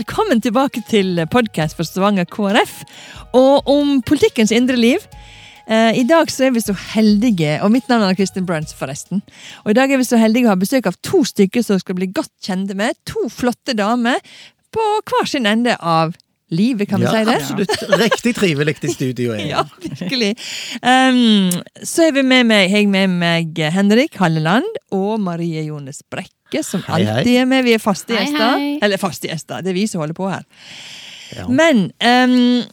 Velkommen tilbake til podkast for Stavanger KrF og om politikkens indre liv. Eh, I dag så er vi så heldige, og mitt navn er Kristin Bruns, forresten. Og i dag er vi så heldige å ha besøk av to stykker som skal bli godt kjente med. To flotte damer på hver sin ende av livet, kan vi ja, si det? Absolutt. Riktig trivelig i studio. jeg. Ja, virkelig. Um, så er vi med meg, jeg med meg Henrik Halleland og Marie Jones Brekke, som Hei, hei. alltid er med. Vi er faste gjester. Eller faste gjester, det er vi som holder på her. Ja. Men um,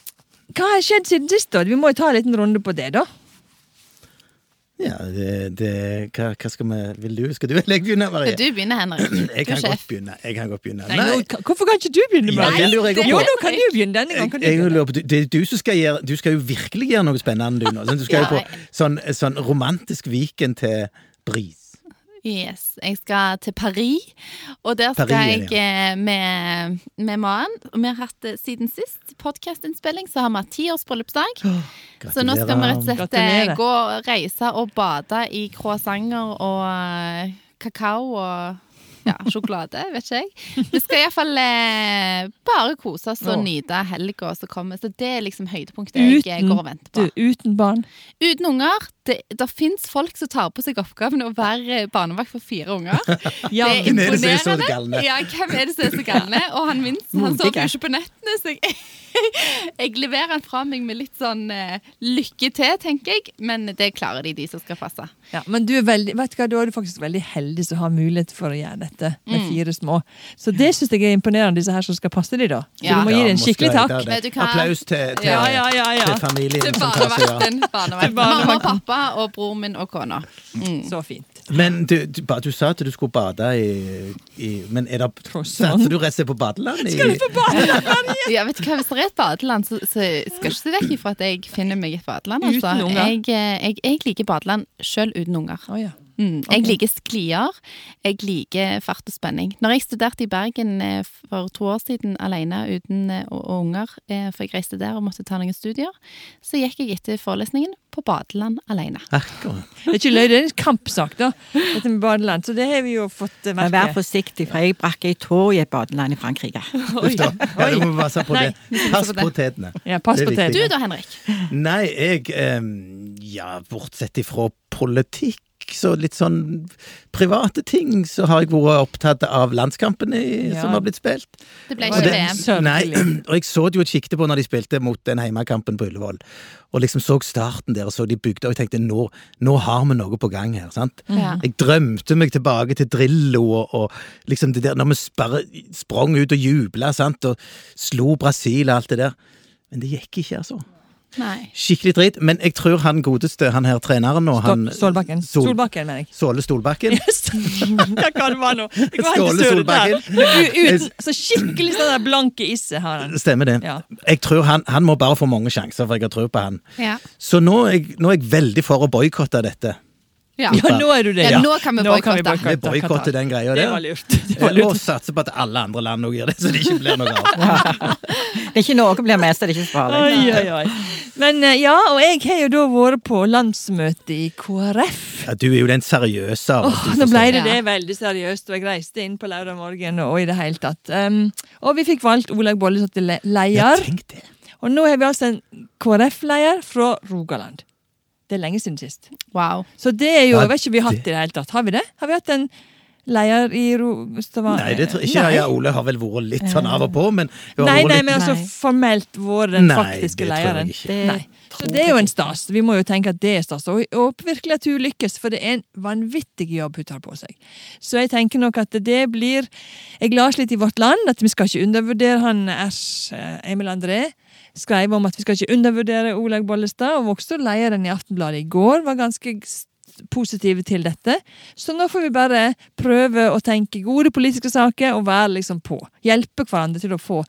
hva har skjedd siden sist, da? Vi må jo ta en liten runde på det, da. Ja, det, det hva, hva skal vi Vil du? Skal du eller jeg begynne, Marie? Du begynner, Henrik. Jeg kan godt begynne. Jeg kan godt begynne. Nei, nå, hvorfor kan ikke du begynne Marie? Nei, det lurer jeg også Jo, nå kan du begynne. Denne gangen Jeg, kan du jeg begynne. lurer på, du- det er du som skal gjøre Du skal jo virkelig gjøre noe spennende, du nå. Sånn, Du skal jo på sånn, sånn romantisk Viken til Bris. Yes, Jeg skal til Paris, og der skal Paris, jeg eh, med, med mannen. Vi har hatt eh, siden sist podkastinnspilling, så har vi hatt ti års bryllupsdag. Så nå skal vi rett og slett eh, gå, reise og bade i croissanter og kakao og ja, sjokolade, vet ikke jeg. Vi skal iallfall eh, bare kose oss og nyte helga som kommer. Så det er liksom høydepunktet jeg Uten- går og venter på. Du, uten barn. Uten unger. Det, det fins folk som tar på seg oppgaven å være eh, barnevakt for fire unger. Ja, det er Hvem er det som er så galne? Ja, hvem er det som er så galne? Og han minst, han sover jo ikke på nettene, så jeg, jeg leverer han fra meg med litt sånn uh, lykke til, tenker jeg. Men det klarer de, de som skal passe. Ja, men du er veldig, vet du hva, da er du faktisk veldig heldig som har mulighet for å gjøre dette med Mm. fire små. Så det syns jeg er imponerende, disse her som skal passe de da. Så Ja. du må gi dem en skikkelig takk. Applaus til, til, Ja, ja, ja, ja. til familien Til barnevakten. barnevakten. Mamma og barnevakten. Pappa og bror min og kona. Mm. Så fint. Men du, du, du sa at du skulle bade i, i Men er det. Satser du rett og slett på badeland? I, Skal du på badeland? Ja, vet du hva, Hvis det er et badeland, så, så skal ikke se vekk ifra at jeg finner meg et badeland. Altså. Uten unger? Jeg, eh, jeg, jeg liker badeland sjøl uten unger. Oh, ja. Mm. Jeg liker sklier. Jeg liker fart og spenning. Når jeg studerte i Bergen eh, for to år siden alene uten eh, og- og unger, eh, for jeg reiste der og måtte ta noen studier, så gikk jeg etter forelesningen på badeland alene. Akkurat. Det er ikke løy, det er en kampsak, da. Dette med badeland. Så det har vi jo fått merke. Men vær forsiktig, for jeg brakk ei tå i et badeland i Frankrike. Oi. Ja, du må passe på Nei, det. Pass på tetene. Ja, pass på tetene. Du da, Henrik? Nei, jeg em, Ja, bortsett ifra politikk, så litt sånn private ting, så har jeg vært opptatt av landskampene Ja. som har blitt spilt. Det ble Og ikke det- VM. Nei, og jeg så det jo og kikket på når de spilte mot den heimekampen på Ullevål. Og liksom så starten der, og så de bygde, og jeg tenkte nå, nå har vi noe på gang her. sant? Ja. Jeg drømte meg tilbake til Drillo og, og liksom det der når vi bare sprang ut og jubla sant? og slo Brasil og alt det der. Men det gikk ikke, altså. Nei. Skikkelig dritt. Men jeg tror han godeste, han her treneren nå, han Stålbakken. Sol- Solbakken, mener jeg. Såle Stolbakken. Yes. Hva det var nå? Det Ståle. Solbakken. Uten, så skikkelig sånn der blanke isse har han. Stemmer det. Ja. Jeg tror han, han må bare få mange sjanser, for jeg har tro på han. Ja. Så nå er jeg, nå er jeg veldig for å boikotte dette. Ja. Ja, nå er du det. Ja, nå kan vi boikotte. Vi boikotter den greia Det der. var lurt. Det var Og lurt. satser på at alle andre land òg gjør det, så det ikke blir noe av. Det er ikke noe blir med, så det er ikke farlig. Oi, oi, oi. Men eh, ja, og jeg har jo da vært på landsmøte i KrF. Ja, du er jo den seriøse. Åh, du nå ble det det veldig seriøst, og jeg reiste inn på lørdag morgen og i det hele tatt. Um, og vi fikk valgt Olaug Bollestad til le- Ja, leder. tenk det. Og nå har vi altså en KrF-leder fra Rogaland. Det er lenge siden sist. Wow. Så det er jo, jeg vet ikke vi har hatt det- i det hele tatt. Har vi det? Har vi hatt en leder i. Stavanger? Nei, det tror jeg ikke. Nei. Ja, Ole har vel vært litt sånn av og på, men Nei, nei, men altså formelt vært den Nei, faktiske det tror jeg lederen. Det Nei. Så det er jo en stas. Vi må jo tenke at det er stas. Og, og virkelig at hun lykkes, for det er en vanvittig jobb hun tar på seg. Så jeg tenker nok at det blir Jeg las litt i Vårt Land at vi skal ikke undervurdere han Ers eh, Emil André. Skrev om at vi skal ikke undervurdere Olaug Bollestad, og også lederen i Aftenbladet i går var ganske positive til dette. Så nå får vi bare prøve å tenke gode politiske saker og være liksom på. Hjelpe hverandre til å få,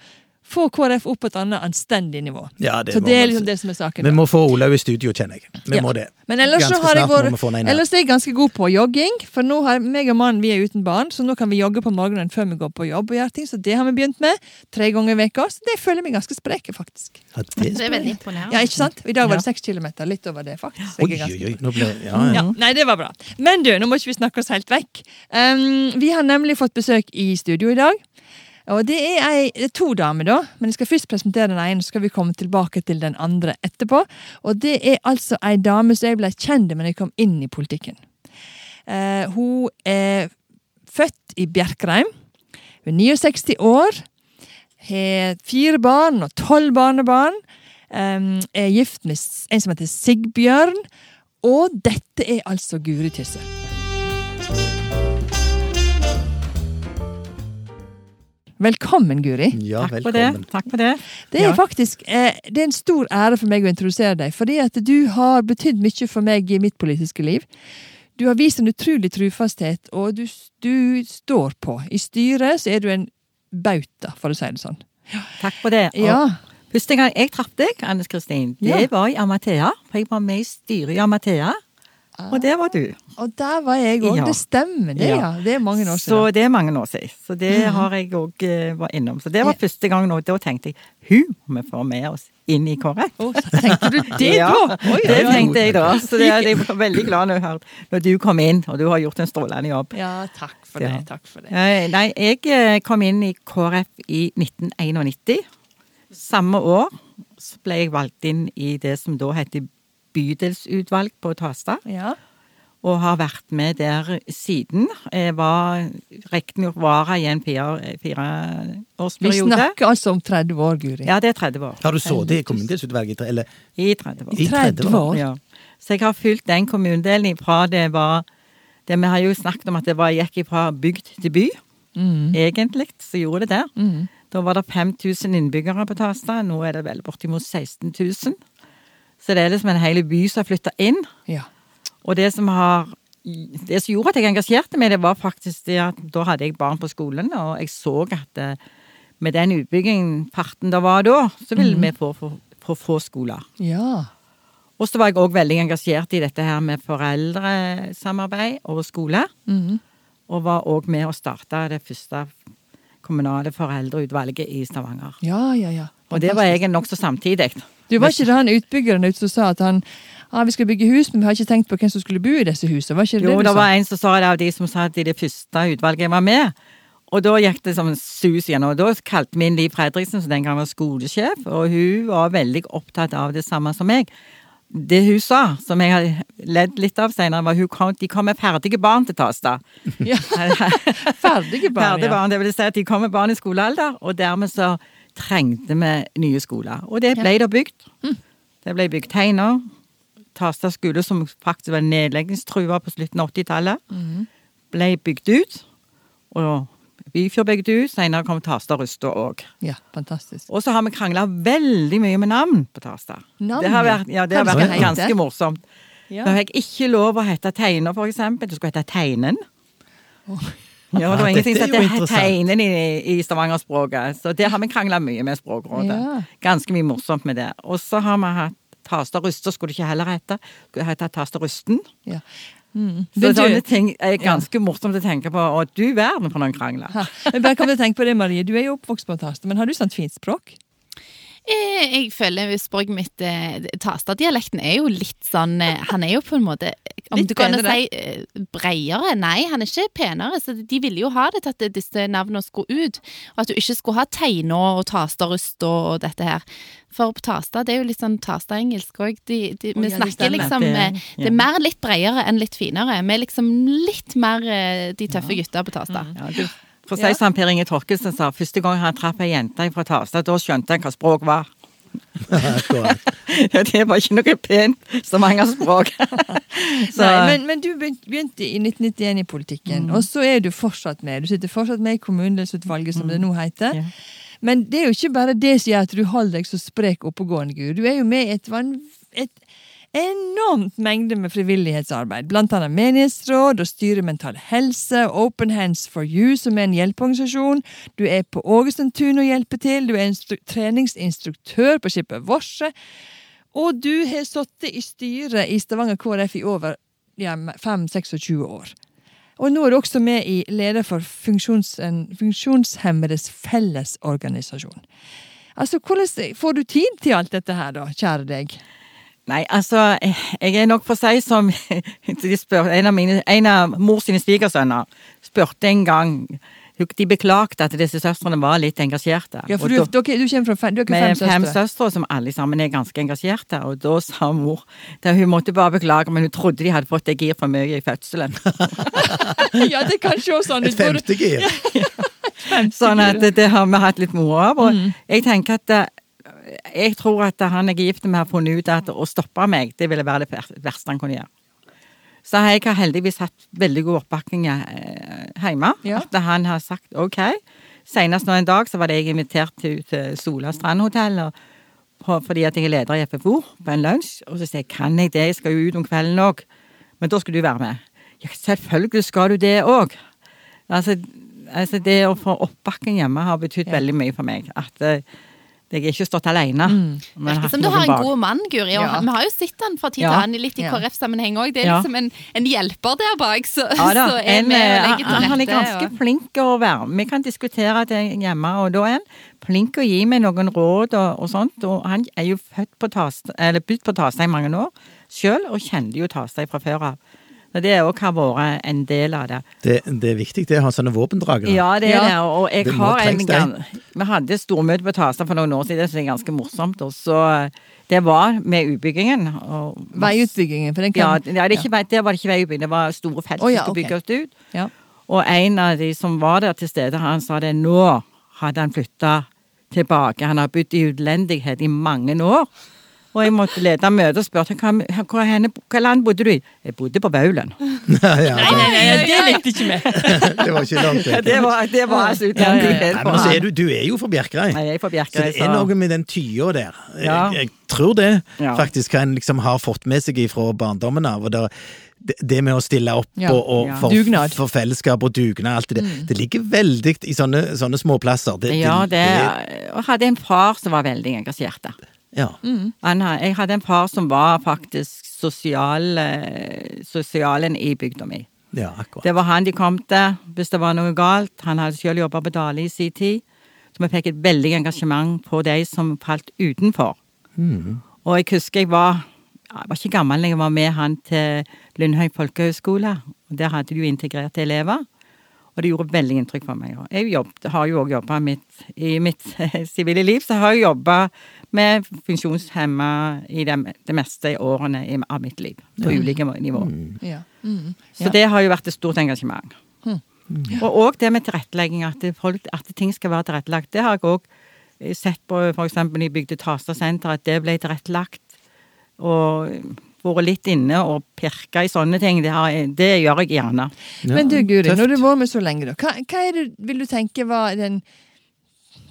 få KrF opp på et annet anstendig nivå. Ja, det Så det er liksom det som er saken. Vi må få Olaug i studio, kjenner jeg. Vi Ja. må det. Men ellers så har jeg vår. Ellers er jeg ganske god på jogging, for nå har meg og mannen vi er uten barn, så nå kan vi jogge på morgenen før vi går på jobb og gjør ting, så det har vi begynt med. Tre ganger i veka, så det føler jeg meg ganske sprek, faktisk. Ja, det Det er veldig imponerende. Ja, ikke sant? I dag var det Ja. seks kilometer, litt over det, faktisk. Oi, oi, oi. Nå ble, ja, ja. Ja, nei, det var bra. Men du, nå må ikke vi snakke oss helt vekk. Um, vi har nemlig fått besøk i studio i dag. Og det er, ei, to damer, da, men jeg skal først presentere den ene, så skal vi komme tilbake til den andre etterpå. Og det er altså ei dame som jeg ble kjent med da jeg kom inn i politikken. Eh, hun er født i Bjerkreim. Hun er 69 år. Har fire barn og tolv barnebarn. Um, er gift med en som heter Sigbjørn. Og dette er altså Guri Tysse. Velkommen, Guri. Ja, Takk for det. Takk for det. Det er Ja. faktisk eh, det er en stor ære for meg å introdusere deg, fordi at du har betydd mye for meg i mitt politiske liv. Du har vist en utrolig trufasthet, og du, du står på. I styret så er du en bauta, for å si det sånn. Takk for det. Og Ja, Første gang jeg traff deg, Anders Kristin, det Ja. var i Amathea. For jeg var med i styret i Amathea, og det var du. og der var jeg òg. Ja. Det stemmer, det, ja. Det er mange år siden. Så det er mange år siden. Så det har jeg òg var innom. Så det var første gang nå. Da tenkte jeg hun må vi få med oss inn i KrF. Så tenkte du det da? Oi, det tenkte jeg da. Så det, jeg var veldig glad når, du kom inn, og du har gjort en strålende jobb. Ja, takk for det. Takk for det. Eh, Nei, jeg eh, kom inn i KrF i 1991. Samme år så ble jeg valgt inn i det som da heter bydelsutvalg på Tasta, Ja. og har vært med der siden. Jeg var riktignok vara i en fire- Vi snakker altså om 30 år, Guri. Ja, det er 30 år. Har du sittet i kommunedelsutvalget? Eller I 30 år. I 30 år. Ja. Så jeg har fulgt den kommunedelen fra det var det Vi har jo snakket om at det var, gikk fra bygd til by. Mm. Egentlig så gjorde det det. Mm. Da var det 5000 innbyggere på Tasta. Nå er det vel bortimot 16 000. Så det er liksom en hel by som har flytta inn. Ja. Og det som har Det som gjorde at jeg engasjerte meg, det var faktisk det at da hadde jeg barn på skolen, og jeg så at eh, med den utbyggingen, farten det var da, så ville vi få få- få få skoler. ja. Og så var jeg òg veldig engasjert i dette her med foreldresamarbeid og skole. Mm. Og var òg med å starte det første kommunale foreldreutvalget i Stavanger. Ja, ja, ja. Og det var jeg nokså samtidig. Du var ikke det han utbyggeren ute som sa at han ah, vi skal bygge hus, men vi har ikke tenkt på hvem som skulle bo i disse husene? Var ikke det Jo, det det var en som sa det av de som satt i det første utvalget jeg var med. Og da gikk det som en sus igjen. Og da kalte vi inn Liv Fredriksen, som den gang var skolesjef, og hun var veldig opptatt av det samme som meg. Det hun sa, som jeg har ledd litt av senere, var kom, de kom med ferdige barn til Tasta. Ja. Ferdige barn, Ferdige ja. barn, det vil si at de kom med barn i skolealder, og dermed så trengte vi nye skoler. Og det ble da bygd. Mm. Det ble bygd Heiner, Tasta skole, som faktisk var nedleggingstrua på slutten av 80-tallet, Mm. ble bygd ut. Og Byfjord bygd ut, senere kom Tasta Rusta òg. ja, fantastisk. Og så har vi krangla veldig mye med navn på Tasta. Navn, det har vært, ja, det har vært ganske morsomt. Ja. Da fikk ikke lov å hete Teiner, for eksempel. Det skulle hete Teinen. Ja, det var ingenting som het interessant. I, i Stavanger-språket. Så det har vi krangla mye med Språkrådet. Ja. Ganske mye morsomt med det. Og så har vi hatt Tasta Ruster, skulle det ikke heller hete. Skulle hete Tasta Rusten. Ja. Mm. Så sånne ting er ganske morsomt å tenke på. Og du verden for noen krangler. Men bare kom til å tenke på det, Marie. Du er jo oppvokst på Tasta, men har du sånt fint språk? Eh, Jeg føler språket mitt Tasta-dialekten er jo litt sånn eh, Han er jo på en måte Om Litt du kan si eh, bredere. Nei, han er ikke penere. Så de ville jo ha det til at disse navnene skulle ut. Og at du ikke skulle ha Teina og Tastarust og, og dette her. For på Tasta, det er jo litt sånn Tasta-engelsk òg. Vi ja, snakker liksom Det- ja. Det er mer litt bredere enn litt finere. Vi er liksom litt mer eh, de tøffe gutta på Tasta. Ja, du, for å Ja. si som Per Inge Torkelsen sa, første gang han traff ei jente fra Tasta, da skjønte han hva språk var. Ja, det var ikke noe pent Stavanger-språk. Så Nei, men, men du begynte i 1991 i politikken, og så er du fortsatt med. Du sitter fortsatt med i kommunedelsutvalget, som det nå heter. Ja. Men det er jo ikke bare det som gjør at du holder deg så sprek oppegående, Gud. Du er jo med i et, et enormt mengde med frivillighetsarbeid. Blant annet menighetsråd og styret mental helse, Open Hands for You, som er en hjelpeorganisasjon. Du er på Ågestentun og hjelper til. Du er en treningsinstruktør på skipet Vorse. Og du har sittet i styret i Stavanger KrF i over ja, 5-26 år. Og nå er du også med i leder for funksjons, Funksjonshemmedes Fellesorganisasjon. Altså, Hvordan får du tid til alt dette her, da, kjære deg? Nei, altså, jeg er nok for seg som de spør, en, av mine, en av mors sine svigersønner spurte en gang De beklagte at disse søstrene var litt engasjerte. Ja, for du, da- dere, du kommer fra fem, dere er med fem fem søstre. søstre som alle sammen er ganske engasjerte. Og da sa mor da Hun måtte bare beklage, men hun trodde de hadde fått det gir for mye i fødselen. ja, det kan se sånn Et ut. Et femte gir. Sånn at det, det har vi hatt litt moro av. Og Mm. jeg tenker at det, jeg tror at han jeg er gift med, har funnet ut at å stoppe meg, det ville være det verste han kunne gjøre. Så jeg har heldigvis hatt veldig god oppbakking eh, hjemme. Ja. At han har sagt OK. Senest nå en dag så var det jeg invitert til, til Sola strandhotell fordi at jeg er leder i FFO på en lunsj. Og så sier jeg kan jeg det, jeg skal jo ut om kvelden òg. Men da skal du være med. Ja, selvfølgelig skal du det òg. Altså, altså det å få oppbakking hjemme har betydd veldig mye for meg. At eh, jeg er ikke stått alene. men Virker hatt som du har en bak. god mann, Guri. Ja. vi har jo sett han fra tid til Ja. annen litt i Ja. KrF-sammenheng òg. Det er Ja. liksom en, en hjelper der bak, så, Ja da, så er en, eh, legger til han, han er ganske og- flink å være Vi kan diskutere det hjemme, og da er han flink å gi meg noen råd og, og sånt. Og han er jo født på Tasta, eller bodd på Tasta i mange år sjøl, og kjente jo Tasta fra før av. Så det òg har vært en del av det. Det, det er viktig det å ha sånne våpendragere. Ja, det er Ja. det. Og jeg Det har en gang Vi hadde stormøte på Tasta for noen år siden, det som er ganske morsomt. Og så Det var med utbyggingen. Og Veiutbyggingen, for den Ja, kan ja det, er ikke, der var ikke veiutbygging, det var store felt Å, ja, som skulle ok. bygges ut. Ja. Og en av de som var der til stede, han sa det nå hadde han flytta tilbake. Han har bodd i utlendighet i mange år. Og jeg måtte lede møtet og spørre hva, hva, henne, hva land bodde du i? Jeg bodde på Baulen. ja, Nei, nei, nei, det likte ikke vi. det var ikke langt vekk. Det var, det var altså Ja, ja, ja. Nei, men så er du, du er jo fra Bjerkreim. Nei, jeg er fra Så det er noe med den tya der. Ja. Jeg, jeg tror det Ja. faktisk hva en liksom har fått med seg fra barndommen av. og det, det, det med å stille opp Ja. og, og Ja. for, Dugnad. for fellesskap og dugnad, alt det der. Det ligger veldig i sånne, sånne småplasser. Det, Ja, det Og hadde en far som var veldig engasjert der. Ja. Han, jeg hadde en far som var faktisk sosial, eh, sosialen i bygda mi. ja, akkurat. Det var han de kom til hvis det var noe galt. Han hadde selv jobba på Dale i sin tid. Så vi fikk et veldig engasjement på de som falt utenfor. Og jeg husker jeg var jeg var ikke gammel jeg var med han til Lundhøy folkehøgskole. Der hadde de jo integrerte elever. Og det gjorde veldig inntrykk på meg. Jeg jobbet, har jo òg jobba i mitt sivile liv, så har jeg jobba med funksjonshemma i det, det meste i årene i, av mitt liv. På ulike nivåer. Ja. Mm. Så Ja. det har jo vært et stort engasjement. Mm. Og òg det med tilrettelegging, at, folk, at ting skal være tilrettelagt. Det har jeg òg sett på f.eks. i Bygde Tasta senter, at det ble tilrettelagt. Og vært litt inne og pirka i sånne ting. Det, har, det gjør jeg gjerne. Ja, Men du Guri, tøft. når du har vært med så lenge, da, hva, hva er det, vil du tenke var den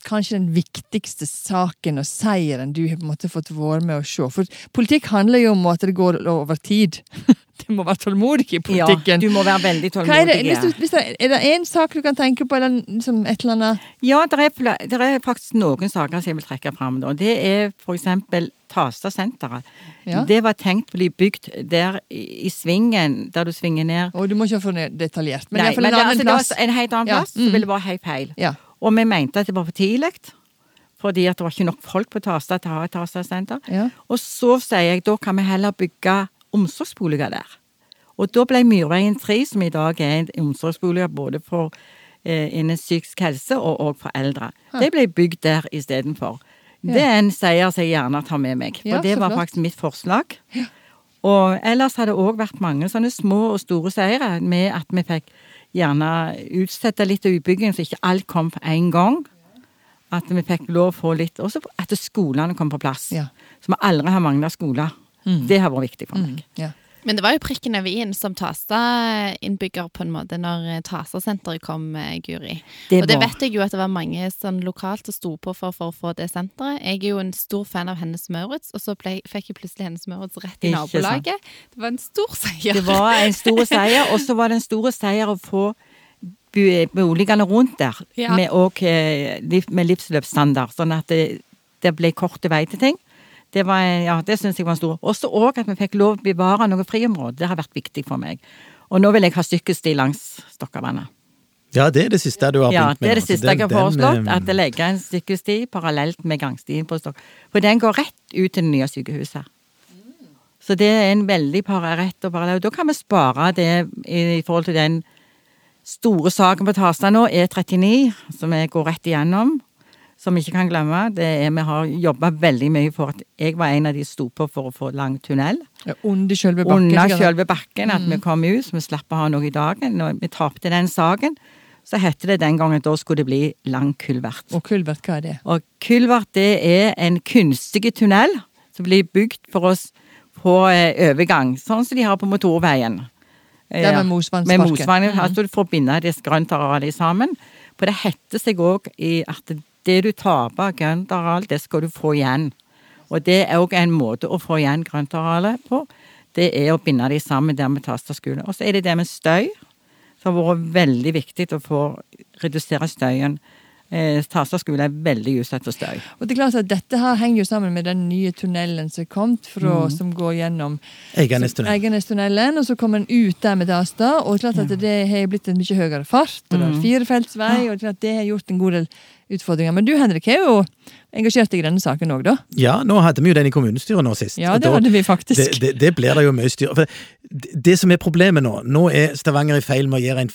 Kanskje den viktigste saken og seieren du har på en måte fått være med å se? For politikk handler jo om at det går over tid. Det må være tålmodig i politikken. Ja, du må være veldig tålmodig. er, det, hvis du, hvis det, er det en sak du kan tenke på, eller liksom et eller annet Ja, det er, er faktisk noen saker som jeg vil trekke fram. da. Det er for eksempel Tasta-senteret. Ja. Det var tenkt å bli bygd der i, i svingen, der du svinger ned. Og du må ikke få det detaljert, men iallfall en det- annen altså, det var plass. En helt annen Ja, plass, mm. så ville det vært helt feil. Ja. Og vi mente at det var for tidlig, fordi at det var ikke nok folk på Tasta til å ha et Tasta-senter. Ja. Og så sier jeg da kan vi heller bygge omsorgsboliger der. Og da ble Myrveien 3, som i dag er en omsorgsbolig både for eh, innen psykisk helse og, og for eldre, det ble bygd der istedenfor. Det er en seier som jeg gjerne tar med meg, for det var faktisk mitt forslag. Og ellers har det òg vært mange sånne små og store seire med at vi fikk gjerne utsette litt av utbyggingen, så ikke alt kom på en gang. At vi fikk lov å få litt Også at skolene kom på plass. Ja. Så vi aldri har mangla skoler. Det har vært viktig for meg. Ja. Men det var jo prikken over i-en som Tasta-innbygger på en måte når eh, Tasta-senteret kom, eh, Guri. Det og det vet jeg jo at det var mange sånn lokalt som sto på for, for å få det senteret. Jeg er jo en stor fan av Hennes Maurits, og så ble, fikk jeg plutselig Hennes Maurits rett i Ikke sant. nabolaget. Det var en stor seier. Det var en stor seier, og så var det en stor seier å få boligene rundt der Ja. med, og, eh, med livsløpsstandard, sånn at det, det ble korte vei til ting. Det, var, ja, det syns jeg var en stor. Også òg at vi fikk lov å bevare noe friområde. Det har vært viktig for meg. Og nå vil jeg ha stykkesti langs Stokkavannet. ja, det er det siste du har begynt med. det er det siste jeg har foreslått. den, eh, At jeg legger en stykkesti parallelt med gangstien på Stokk. For den går rett ut til det nye sykehuset. Så det er en veldig para- rett og parallell. Da kan vi spare det i, forhold til den store saken på Tasta nå, E39, som jeg går rett igjennom. Som vi ikke kan glemme. Det er Vi har jobba veldig mye for at jeg var en av de sto på for å få lang tunnel. Ja, Under selve bakken. Under selve bakken, at vi kom ut, så vi slapp å ha noe i dagen. Når vi tapte den saken, så hette det den gangen at da skulle det bli lang kulvert. Og kulvert, hva er det? Og kulvert det er en kunstig tunnel som blir bygd for oss på eh, overgang, sånn som de har på motorveien. Er med Med Mosvannsparken. Mosvannet, altså for å binde det grøntarealet sammen. For det heter seg òg at det du taper av grøntareal, det skal du få igjen. Og det er òg en måte å få igjen grøntarealet på. Det er å binde de sammen der med Tasta skole. Og så er det det med støy, som har vært veldig viktig å få redusere støyen. Eh, Tasta skole er veldig utsatt for støy. Og det er klart at Dette her henger jo sammen med den nye tunnelen som er kommet, fra, Mm. som går gjennom Eiganestunnel. Eiganestunnelen, og så kommer den ut der med Dasta. Og det er klart at det har blitt en mye høyere fart, og det Mm. er firefeltsvei, og det, er klart det har gjort en god del utfordringer. Men du Henrik er jo engasjert i denne saken òg, da? Ja, nå hadde vi jo den i kommunestyret nå sist. Ja, det da- hadde vi faktisk. Det, det, det blir det jo mye styr. For det, det som er problemet nå, nå er Stavanger i feil med å gjøre en,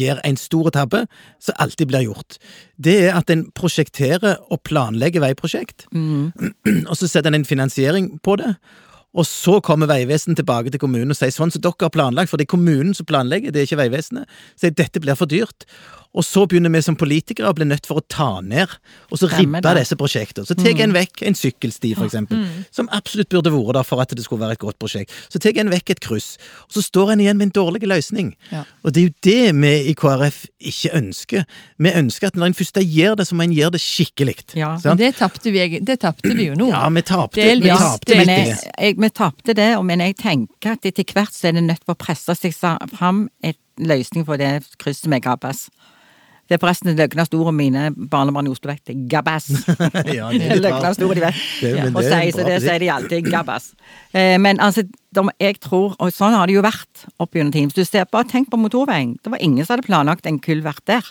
gjøre en stor tabbe, som alltid blir gjort. Det er at en prosjekterer og planlegger veiprosjekt, og så setter en en finansiering på det. Og så kommer Vegvesenet tilbake til kommunen og sier sånn som dere har planlagt, for det er kommunen som planlegger, det er ikke Vegvesenet. Sier dette blir for dyrt. Og så begynner vi som politikere å bli nødt for å ta ned, og så ribbe disse prosjektene. Så tar en vekk en sykkelsti, for eksempel, som absolutt burde vært der for at det skulle være et godt prosjekt. Så tar en vekk et kryss, og så står en igjen med en dårlig løsning. Ja. Og det er jo det vi i KrF ikke ønsker. Vi ønsker at når en først gjør det, så må en gjøre det skikkelig. Ja. Men det tapte vi, det jo nå. Ja, vi tapte. Delvis. Vi tapte det- jeg, det. vi tapte det, og- men jeg tenker at etter hvert så er det nødt til å presse seg fram en løsning for det krysset med Gabbas. Det er forresten det løgneste ordet mine barnebarn i Oslo vet. Gabbas. Ja, Det er løgneste ordet de vet. Det og det er sier, så det sier de alltid. Gabbas. Eh, men altså, de, jeg tror, og sånn har det jo vært opp gjennom tiden. Hvis du ser, bare tenk på motorveien. Det var ingen som hadde planlagt en kulvert der.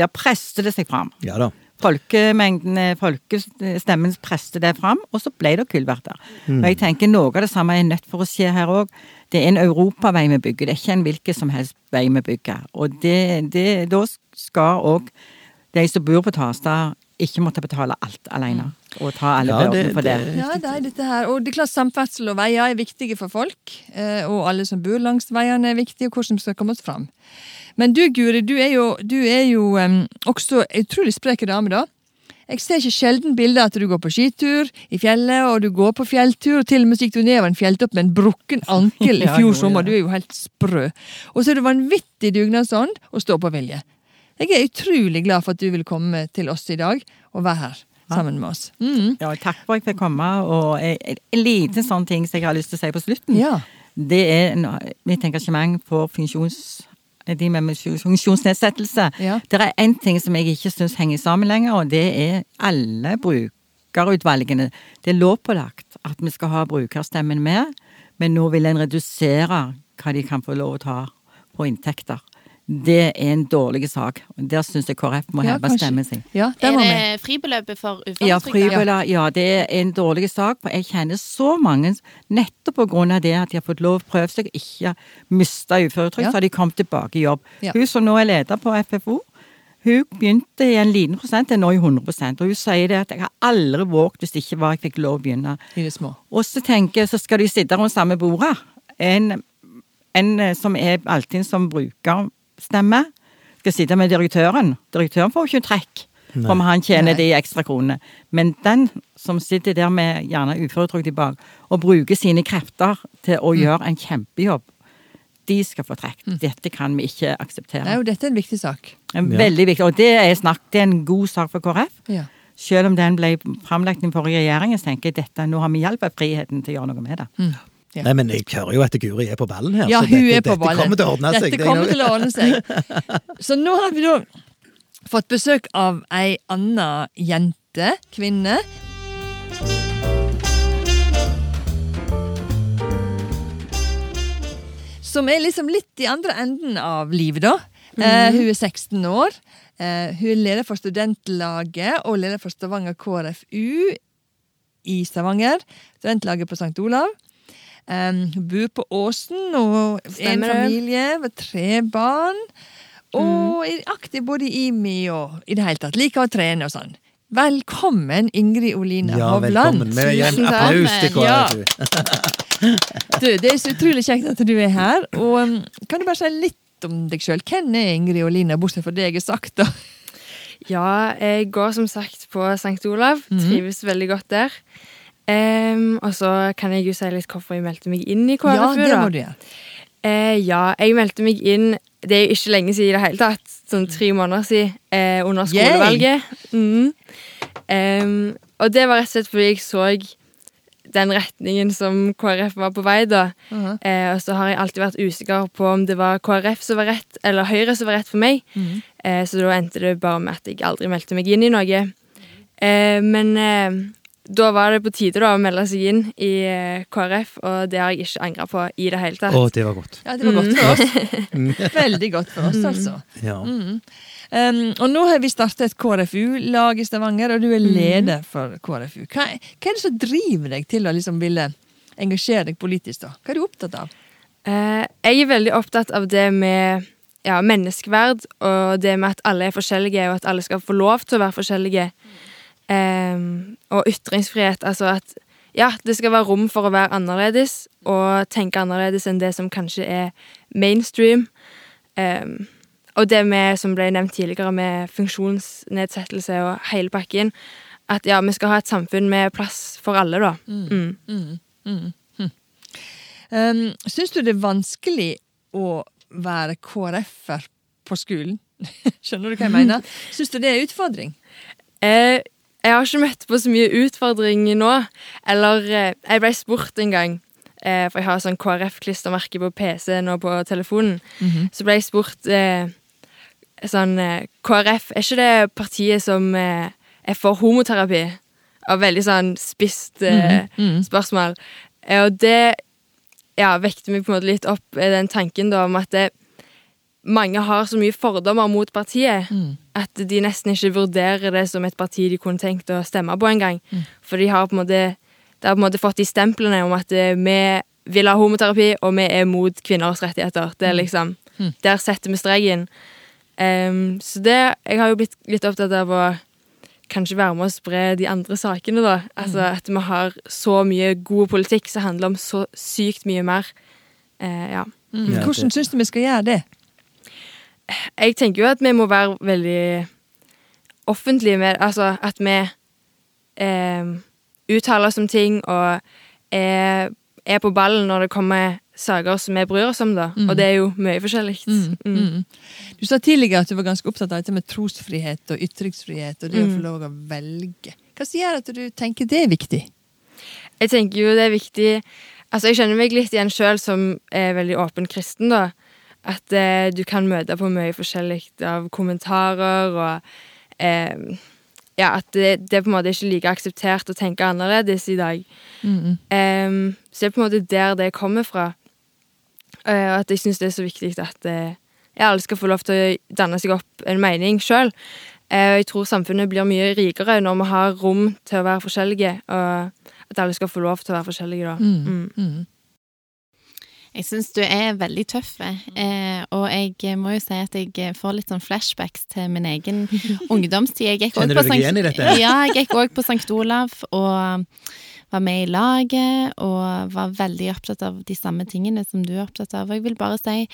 Der presset det seg fram. Ja da. Folkemengden, eh, folkestemmen presset det fram, og så ble det kullverter. Mm. Og jeg tenker noe av det samme er nødt for å skje her òg. Det er en europavei vi bygger, det er ikke en hvilken som helst vei vi bygger. Og det, det, da skal òg de som bor på Tasta, ikke måtte betale alt alene. Og ta alle Ja, det- for det. det- Ja, det er dette her. Og det er klart Samferdsel og veier er viktige for folk. eh, Og alle som bor langs veiene er viktige, og hvordan vi skal komme oss fram. Men du Guri, du er jo, du er jo um, også utrolig sprek dame, da. Jeg ser ikke sjelden bilder at du går på skitur i fjellet, og du går på fjelltur, og til og med gikk du nedover en fjelltopp med en brukken ankel i fjor sommer. Du er jo helt sprø. Og så er du vanvittig dugnadsånd og stå-på-vilje. Jeg er utrolig glad for at du vil komme til oss i dag og være her sammen med oss. Mm. Ja, takk for at jeg fikk komme. Og en, en liten sånn ting som jeg har lyst til å si på slutten. Ja. Det er mitt engasjement for funksjons, de med funksjonsnedsettelse. Ja. Det er én ting som jeg ikke syns henger sammen lenger, og det er alle brukerutvalgene. Det er lovpålagt at vi skal ha brukerstemmen med, men nå vil en redusere hva de kan få lov å ta på inntekter. Det er en dårlig sak. Der syns jeg KrF må Ja, heve stemmen sin. Ja, Er det fribeløpet for Ja, uføretrygda? ja, det er en dårlig sak. For jeg kjenner så mange, nettopp på grunn av det at de har fått lov å prøve seg, ikke mista uføretrygd, Ja. så har de kommet tilbake i jobb. Ja. Hun som nå er leder på FFO, hun begynte i en liten prosent, er nå i 100% Og hun sier det at jeg har aldri våget hvis det ikke var jeg fikk lov å begynne. I det små. Og så tenker jeg, så skal de sitte rundt samme bordet. En, en eh, som er alltid som brukerstemme, skal sitte med direktøren. Direktøren får jo ikke trekk om han tjener Nei. de ekstra kronene. Men den som sitter der med gjerne uføretrygd i bak, og bruker sine krefter til å gjøre en kjempejobb, de skal få trekk. Dette kan vi ikke akseptere. Nei, og dette er en viktig sak. En Ja. Veldig viktig. Og det er snakk, det er en god sak for KrF. Ja. Selv om den ble framlagt i forrige regjeringen, så tenker jeg dette, nå har vi hjelp av friheten til å gjøre noe med det. Ja. Nei, men jeg hører jo at Guri er på ballen her. Ja, så hun dette, er på dette ballen. kommer til å ordne seg. Dette er kommer til å ordne seg. Så nå har vi da fått besøk av ei anna jente, kvinne. Som er liksom litt i andre enden av livet, da. Eh, hun er 16 år. Eh, hun er leder for studentlaget og leder for Stavanger KrFU i Stavanger. Studentlaget på St. Olav. Um, hun bor på Åsen og Stemmer. en familie med tre barn. og er aktiv både i IMI og i det hele tatt. Liker å trene og sånn. Velkommen, Ingrid Oline Ja, Hovland. velkommen. Med en applaus til Ja. Du, det er så utrolig kjekt at du er her. Og kan du bare si litt om deg sjøl? Hvem er Ingrid Oline, bortsett fra det jeg har sagt? da? Ja, jeg går som sagt på St. Olav. Trives veldig godt der. Em, og så kan jeg jo si litt hvorfor jeg meldte meg inn i KrFU. Ja, det må du gjøre. Uh, ja, jeg meldte meg inn Det er jo ikke lenge siden i det hele tatt. Sånn tre måneder siden. Uh, under skolevalget. Mm. Um, og det var rett og slett fordi jeg så den retningen som KrF var på vei, da. Mhm. Eh, og så har jeg alltid vært usikker på om det var KrF som var rett, eller Høyre som var rett for meg. -huh. Eh, så da endte det bare med at jeg aldri meldte meg inn i noe. Men da var det på tide da å melde seg inn i eh, KrF, og det har jeg ikke angra på i det hele tatt. Å, det var godt. Ja, det var godt for oss. Veldig godt for oss, altså. Ja. Mm. Um, og nå har vi startet et KrFU-lag i Stavanger, og du er leder for KrFU. Hva, hva er det som driver deg til å liksom ville engasjere deg politisk? da? Hva er du opptatt av? Uh, jeg er veldig opptatt av det med ja, menneskeverd, og det med at alle er forskjellige, og at alle skal få lov til å være forskjellige. Eh, og ytringsfrihet, altså at ja, det skal være rom for å være annerledes, og tenke annerledes enn det som kanskje er mainstream. Um, og det med, som ble nevnt tidligere, med funksjonsnedsettelse og hele pakken. At ja, vi skal ha et samfunn med plass for alle, da. Mm. Um, Syns du det er vanskelig å være KrF-er på skolen? Skjønner du hva jeg mener? Syns du det er utfordring? Eh, jeg har ikke møtt på så mye utfordring nå. Eller eh, jeg ble spurt en gang, eh, for jeg har sånn KrF-klistremerke på PC-en og på telefonen. Så ble jeg spurt eh, sånn KrF, er ikke det partiet som eh, er for homoterapi? Og veldig sånn spisst eh, spørsmål. Eh, og det ja, vekte meg på en måte litt opp, den tanken da om at det, mange har så mye fordommer mot partiet at de nesten ikke vurderer det som et parti de kunne tenkt å stemme på engang. For de har på en måte, de har på en måte fått de stemplene om at eh, vi vil ha homoterapi, og vi er mot kvinners rettigheter. Det er liksom, Der setter vi streken. Um, så det Jeg har jo blitt litt opptatt av å kanskje være med å spre de andre sakene, da. Altså at vi har så mye god politikk som handler om så sykt mye mer. Uh, ja. Mm. Hvordan syns du vi skal gjøre det? Jeg tenker jo at vi må være veldig offentlige med Altså at vi eh, uttaler oss om ting og er, er på ballen når det kommer saker som vi bryr oss om, da. Og det er jo mye forskjellig. Mm. Mm. Du sa tidligere at du var ganske opptatt av dette med trosfrihet og ytringsfrihet og det å få lov å velge. Hva som gjør at du tenker det er viktig? Jeg tenker jo det er viktig Altså, jeg kjenner meg litt igjen sjøl som er veldig åpen kristen, da. At eh, du kan møte på mye forskjellig av kommentarer og eh, Ja, at det, det er på en måte ikke like akseptert å tenke annerledes i dag. Em, så det er på en måte der det kommer fra. Eh, Og at jeg syns det er så viktig at eh, ja, alle skal få lov til å danne seg opp en mening sjøl. Jeg tror samfunnet blir mye rikere når vi har rom til å være forskjellige, og at alle skal få lov til å være forskjellige, da. Mm. Jeg syns du er veldig tøff, eh, og jeg må jo si at jeg får litt sånn flashbacks til min egen ungdomstid. Kjenner du deg igjen i dette? Ja, jeg gikk òg på St. Olav og var med i laget og var veldig opptatt av de samme tingene som du er opptatt av. Og jeg vil bare si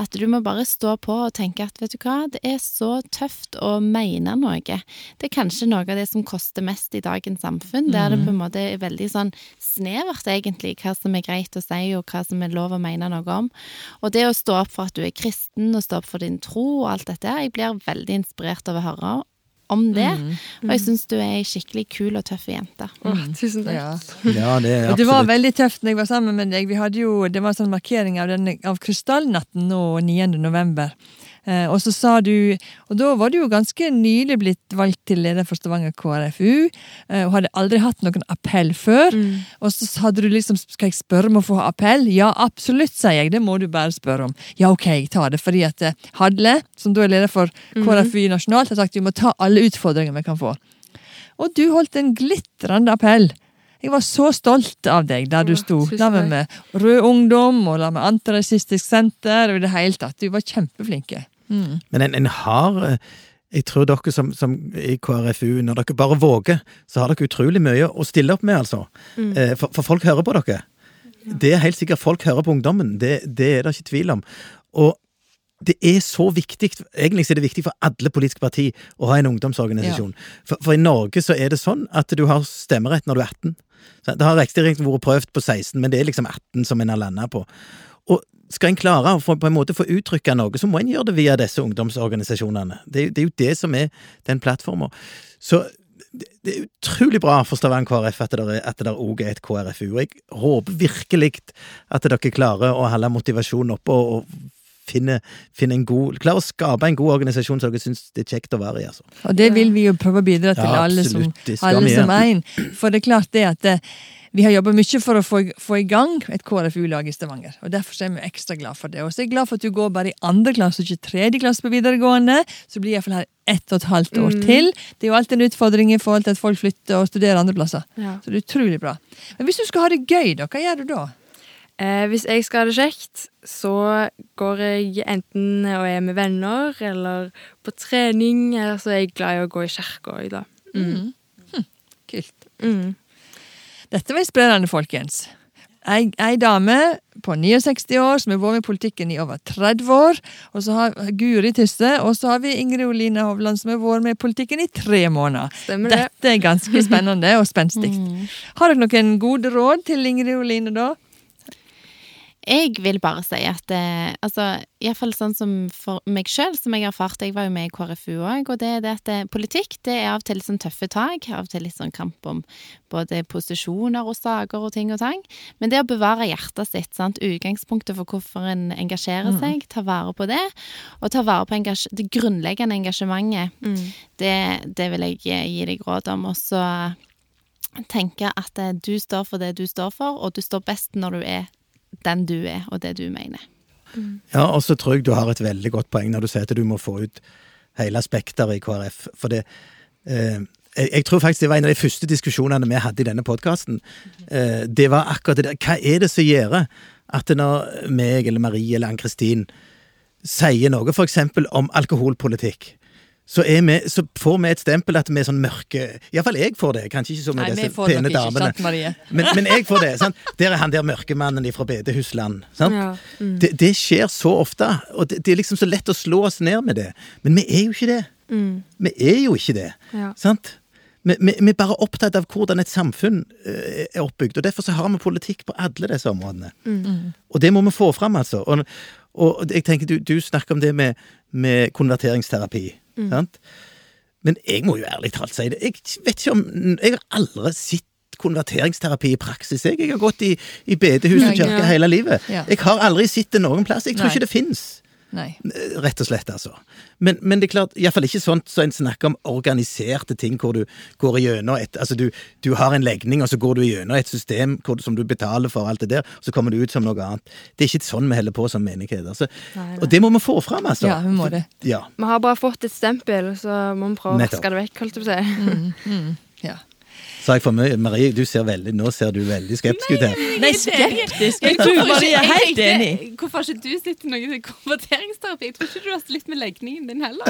at du må bare stå på og tenke at vet du hva, det er så tøft å mene noe. Det er kanskje noe av det som koster mest i dagens samfunn, der det på en måte er veldig sånn snevert egentlig hva som er greit å si og hva som er lov å mene noe om. Og det å stå opp for at du er kristen og stå opp for din tro og alt dette, jeg blir veldig inspirert av å høre om det. Og jeg syns du er ei skikkelig kul og tøff jente. Åh, tusen takk. Ja. Ja, det er det var veldig tøft når jeg var sammen med deg. Vi hadde jo, Det var en sånn markering av, av krystallnatten nå 9. november. Eh, og så sa du Og da var du jo ganske nylig blitt valgt til leder for Stavanger KrFU, eh, og hadde aldri hatt noen appell før. Og så hadde du liksom Skal jeg spørre om å få appell? Ja, absolutt, sier jeg. Det må du bare spørre om. Ja, ok, jeg tar det. Fordi at eh, Hadle, som da er leder for KrFU nasjonalt, har sagt vi må ta alle utfordringer vi kan få. Og du holdt en glitrende appell. Jeg var så stolt av deg der du sto. La meg med Rød Ungdom og la meg Antirasistisk Senter og i det hele tatt. Du var kjempeflinke. Mm. Men en, en har eh, Jeg tror dere som, som i KrFU, når dere bare våger, så har dere utrolig mye å stille opp med, altså. Mm. Eh, For, for folk hører på dere. Det er helt sikkert folk hører på ungdommen. Det, det er det ikke tvil om. Og det er så viktig, egentlig er det viktig for alle politiske parti å ha en ungdomsorganisasjon. For, for i Norge så er det sånn at du har stemmerett når du er 18. Det har riktignok vært prøvd på 16, men det er liksom 18 som en har landa på. Skal en klare å få, på en måte få uttrykke noe, så må en gjøre det via disse ungdomsorganisasjonene. Det, det er jo det som er den plattforma. Så det, det er utrolig bra for Stavanger KrF at det det òg er et KrFU. Jeg håper virkelig at dere klarer å holde motivasjonen oppe og, og finne, finne en god Klarer å skape en god organisasjon som dere syns det er kjekt å være i. altså. Og det vil vi jo prøve å bidra til, Ja, alle som. Alle som er en. For det er klart det at eh, vi har jobba mye for å få, få i gang et KrFU-lag i Stavanger. og Derfor er vi ekstra glad for det. Og så er jeg glad for at du går bare i andre klasse og ikke tredje klasse på videregående. Så blir jeg iallfall her ett og et halvt år til. Det er jo alltid en utfordring i forhold til at folk flytter og studerer andre plasser. Ja. Så det er utrolig bra. Men hvis du skal ha det gøy, da, hva gjør du da? Eh, hvis jeg skal ha det kjekt, så går jeg enten og er med venner, eller på trening, eller så er jeg glad i å gå i kirka òg, da. Mm. Kult. Mm. Dette var inspirerende, folkens. Ei, ei dame på 69 år som har vært med i politikken i over 30 år. Og så har Guri Tysse, og så har vi Ingrid Oline Hovland som har vært med i politikken i tre måneder. Stemmer det. Dette er ganske spennende og spenstig. Har dere noen gode råd til Ingrid Oline, da? Jeg vil bare si at eh, altså, iallfall sånn som for meg sjøl, som jeg har erfart, jeg var jo med i KrFU òg, og det er det at det, politikk det er av og til litt sånn tøffe tak, av og til litt sånn kamp om både posisjoner og saker og ting og tang, men det å bevare hjertet sitt, sant, utgangspunktet for hvorfor en engasjerer seg, ta vare på det, og ta vare på det grunnleggende engasjementet, Mm. det, det vil jeg eh, gi deg råd om, og så tenke at eh, du står for det du står for, og du står best når du er den du er, og det du mener. Ja, og så tror jeg du har et veldig godt poeng når du sier at du må få ut hele spekteret i KrF. For det eh, jeg, tror faktisk det var en av de første diskusjonene vi hadde i denne podkasten. Eh, det var akkurat det der. Hva er det som gjør at når meg eller Marie eller Ann-Kristin sier noe eksempel om alkoholpolitikk, så, er vi, så får vi et stempel at vi er sånn mørke Iallfall jeg får det, kanskje ikke så med disse pene damene. Marie? Men, men jeg får det. sant? Der er han der mørkemannen fra bedehusland. sant? Ja. Mm. Det, det skjer så ofte, og det, det er liksom så lett å slå oss ned med det. Men vi er jo ikke det. Mm. Vi er jo ikke det. Ja. Sant? Vi, vi, vi er bare opptatt av hvordan et samfunn eh, er oppbygd, og derfor så har vi politikk på alle disse områdene. Og det må vi få fram, altså. Og, og jeg tenker, du, du snakker om det med, med konverteringsterapi. Sant? Men jeg må jo ærlig talt si det. Jeg vet ikke om Jeg har aldri sett konverteringsterapi i praksis. Jeg, jeg har gått i, i bedehus og Ja, kirke ja. hele livet. Ja. Jeg har aldri sett det noen plass. Jeg tror Nei. ikke det fins. Nei. Rett og slett, altså. Men, men det er klart, iallfall ikke sånt så en snakker om organiserte ting hvor du går gjennom et Altså, du, du har en legning, og så går du gjennom et system hvor, som du betaler for, alt det der, og så kommer du ut som noe annet. Det er ikke sånn vi holder på som menighet. Altså. Nei, nei. Og det må vi få fram, altså. Ja, vi må det. Ja. Vi har bare fått et stempel, så må vi prøve å vaske det vekk, holdt jeg på å si. Ja. Sa jeg for mye? Marie, du ser veldig, nå ser du veldig skeptisk ut her. Nei, skeptisk. Jeg tror Marie er helt enig. Hvorfor har ikke du sett noe konverteringsterapi? Jeg tror ikke du har slitt med legningen din heller.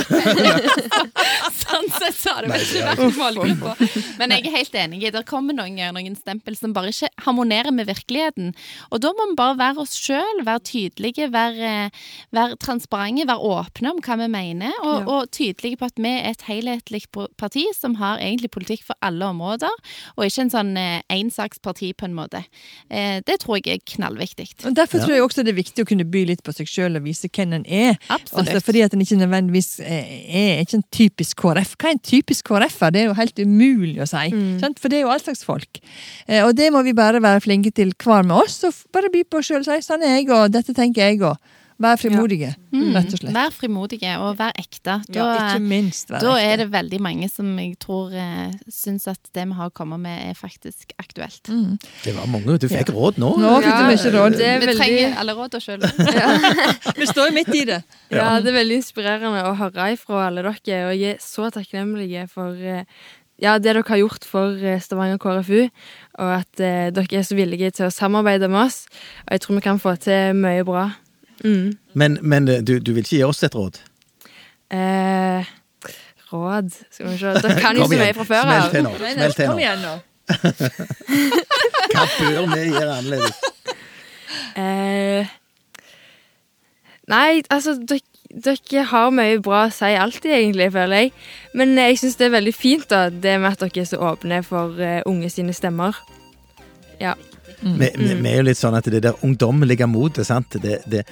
sånn sett så har det vel ikke vært målgruppa. Men jeg er helt enig. Det kommer noen ganger noen stempel som bare ikke harmonerer med virkeligheten. Og da må vi bare være oss sjøl, være tydelige, være, være transparente, være åpne om hva vi mener, og, Ja. og tydelige på at vi er et helhetlig parti som har egentlig politikk for alle områder, og ikke en sånn eh, ensaksparti på en måte. Eh, det tror jeg er knallviktig. Og Derfor Ja. tror jeg også det er viktig å kunne by litt på seg sjøl og vise hvem en er. Absolutt. Altså, fordi at en ikke nødvendigvis er, er ikke en typisk KrF. Hva er en typisk KrF-er? Det er jo helt umulig å si. Sant? For det er jo all slags folk. Eh, og det må vi bare være flinke til hver med oss, og bare by på oss sjøl og si sånn er jeg, og dette tenker jeg òg. Vær frimodige, rett og slett. Vær frimodige og vær ekte. Da, Ja, ikke minst vær da ekte. er det veldig mange som jeg tror eh, syns at det vi har kommet med, er faktisk aktuelt. Mm. Det var mange. Du fikk råd nå. Nå fikk du mye råd. Det er Vi veldig, trenger alle råd sjøl. Vi står jo midt i det. ja, det er veldig inspirerende å høre ifra alle dere, og jeg er så takknemlige for eh, ja, det dere har gjort for eh, Stavanger KrFU, og at eh, dere er så villige til å samarbeide med oss. Og jeg tror vi kan få til mye bra. Mm. Men, men eh, du, du vil ikke gi oss et råd? Eh, råd Skal vi se. Dere kan jo Kom så mye fra før Smell av. til nå. Smell til Kom nå. igjen nå. Hva bør vi gjøre annerledes? Eh, nei, altså dere, dere har mye bra å si alltid, egentlig, føler jeg. Men jeg syns det er veldig fint da, det med at dere er så åpne for uh, unge sine stemmer. Ja. Vi, vi, vi er jo litt sånn at det der ungdommelige motet, sant, det, det,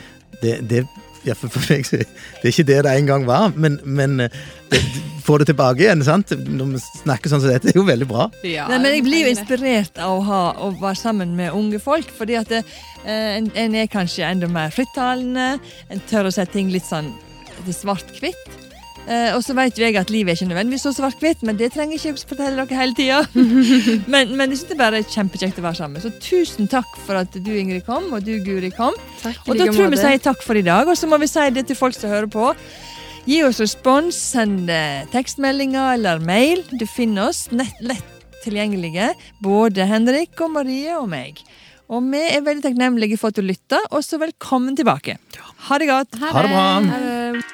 det, det ja, for, for meg, det er ikke det det en gang var, men, men eh, få det tilbake igjen, sant? Når vi snakker sånn som dette, er jo veldig bra. Ja, Nei, men jeg blir jo inspirert av å, ha, å være sammen med unge folk, fordi at det, eh, en, en er kanskje enda mer frittalende, en tør å si ting litt sånn det svart-hvitt. Eh, og så vet jo jeg at livet er ikke nødvendigvis så svart-hvitt, men det trenger jeg ikke fortelle dere hele tida. men, men jeg syns det bare er kjempekjekt å være sammen. Så tusen takk for at du Ingrid kom, og du Guri kom. Takk Og da tror jeg vi sier takk for i dag, og så må vi si det til folk som hører på. Gi oss respons, send eh, tekstmeldinger eller mail. Du finner oss nett, lett tilgjengelige, både Henrik og Marie og meg. Og vi er veldig takknemlige for at du lytta, og så velkommen tilbake. Ha det godt. Ha det bra. Ha det.